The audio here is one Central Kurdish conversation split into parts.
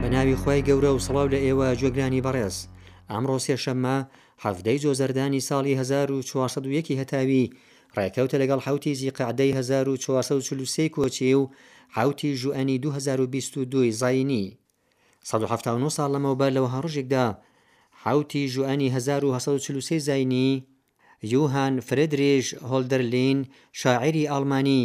بەناوی خی گەورە و سڵاو لە ئێوە جێگرانی بەڕێز ئەمڕۆ سێشەممە حەفتەی جۆزەردانی ساڵی 1940 هەتاوی ڕێکەوتە لەگەڵ حوتی زیقعدەی 1940 کۆچی و حوتی ژوئەنی 2022 زینی 1970 ساڵ لەمەوبەر لەوە هەڕژێکدا حوتی ژوئەنی 1940 زینی یوهان فرێدریش هۆلدەرلین شاعری ئاڵمانی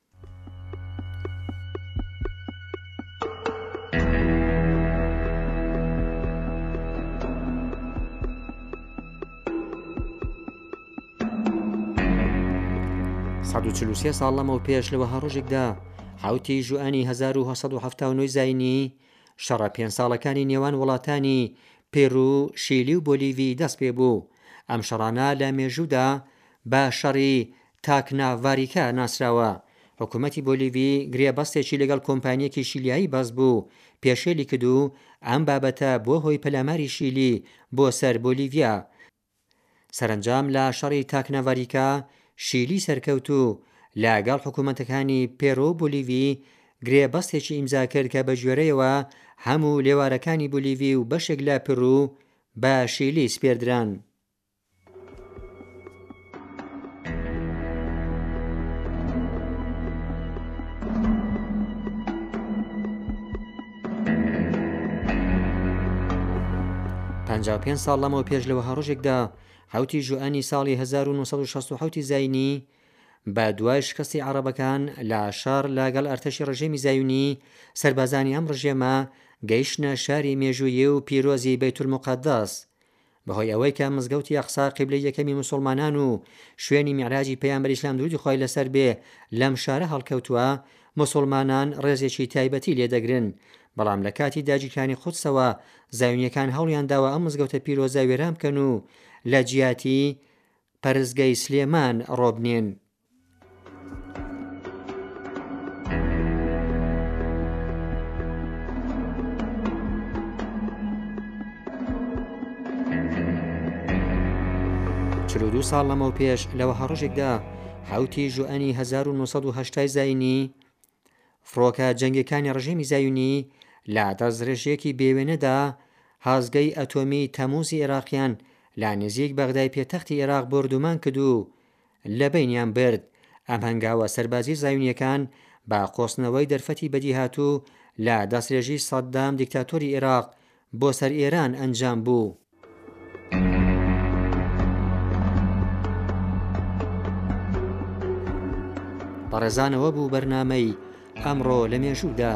چلوسێ ساڵ لەمەەوە پێش لەوە هەڕۆژێکدا حوتی ژوئنی 1970 زینی شەڕە پێ ساڵەکانی نێوان وڵاتانی پێرو شیلی و بۆلیوی دەست پێ بوو ئەم شەڕانە لە مێژوودا بە شەڕی تاک ناڤاریکا ناسراوە. حکوومەتی بۆلیڤی گرێبەستێکی لەگەڵ کۆمپانییەکی شیلیایی بەستبوو و پێشێلی کرد و ئەم بابەتە بووە هۆی پەلاماری شیلی بۆ سەر بۆلیڤیا. سەرەنجام لە شەڕی تاک ناڤاریکا شیلی سەرکەوت و لەگەڵ حکوومەتەکانی پێرۆ و بۆلیڤی گرێبەستێکی ئیمزا کرد کە بە گوێرەیەوە هەموو لێوارەکانی بۆلیڤی و بەشێک لە پروو بە شیلی سپێردران. پنج پێ ساڵ لەمەوە پێش لەوە هەڕۆژێکدا حوتی ژوئنی ساڵی 1960 زینی بە دوای شکستی عربەکان لە شار لەگەڵ ئەرتەشی ڕژێمی زایونی سربازانی ئەم ڕژێمە گەیشتە شاری مێژوویی و پیرۆزی بەیتول مقدس بەهۆی ئەوەی کە مزگەوتی ئەقسا قیبلەی یەکەمی موسوڵمانان و شوێنی میعراجی پەیامبەری اسلام درودی خوای لەسەر بێ لەم شارە هەڵکەوتوە، موسوڵمانان ڕێزێکی تایبەتی لێ دەگرن، بەڵام لە کاتی داگیرکانی قودسەوە زایونیەکان هەوڵیان داوە ئەم مزگەوتە پیرۆزە وێران بکەن و لە جیاتی پەرستگەی سلێمان ڕۆبنێن. چل و دوو ساڵ لەمەو پێش لەوە هەڕژێکدا حوتی ژوئنی 1970 زینی فڕۆکە جەنگیەکانی ڕژێمی زایونی لە دەستدرێژیەکی بێ وێنەدا هازگەی ئەتۆمی تەموزی ئێراقیان لە نزیک بەغدای پێتەختی ئێراق بۆردومان کرد و لە بەینیان برد ئەم هەنگاوە سەربازی زایونیەکان بە قۆستنەوەی دەرفەتی بەدیهاتوو لە دەسترێژی سەدام دیکتاتۆری ئێراق بۆ سەر ئێران ئەنجام بوو. بەڕێزان ئەوە بوو بەرنامەی ئەمڕۆ لە مێژوودا.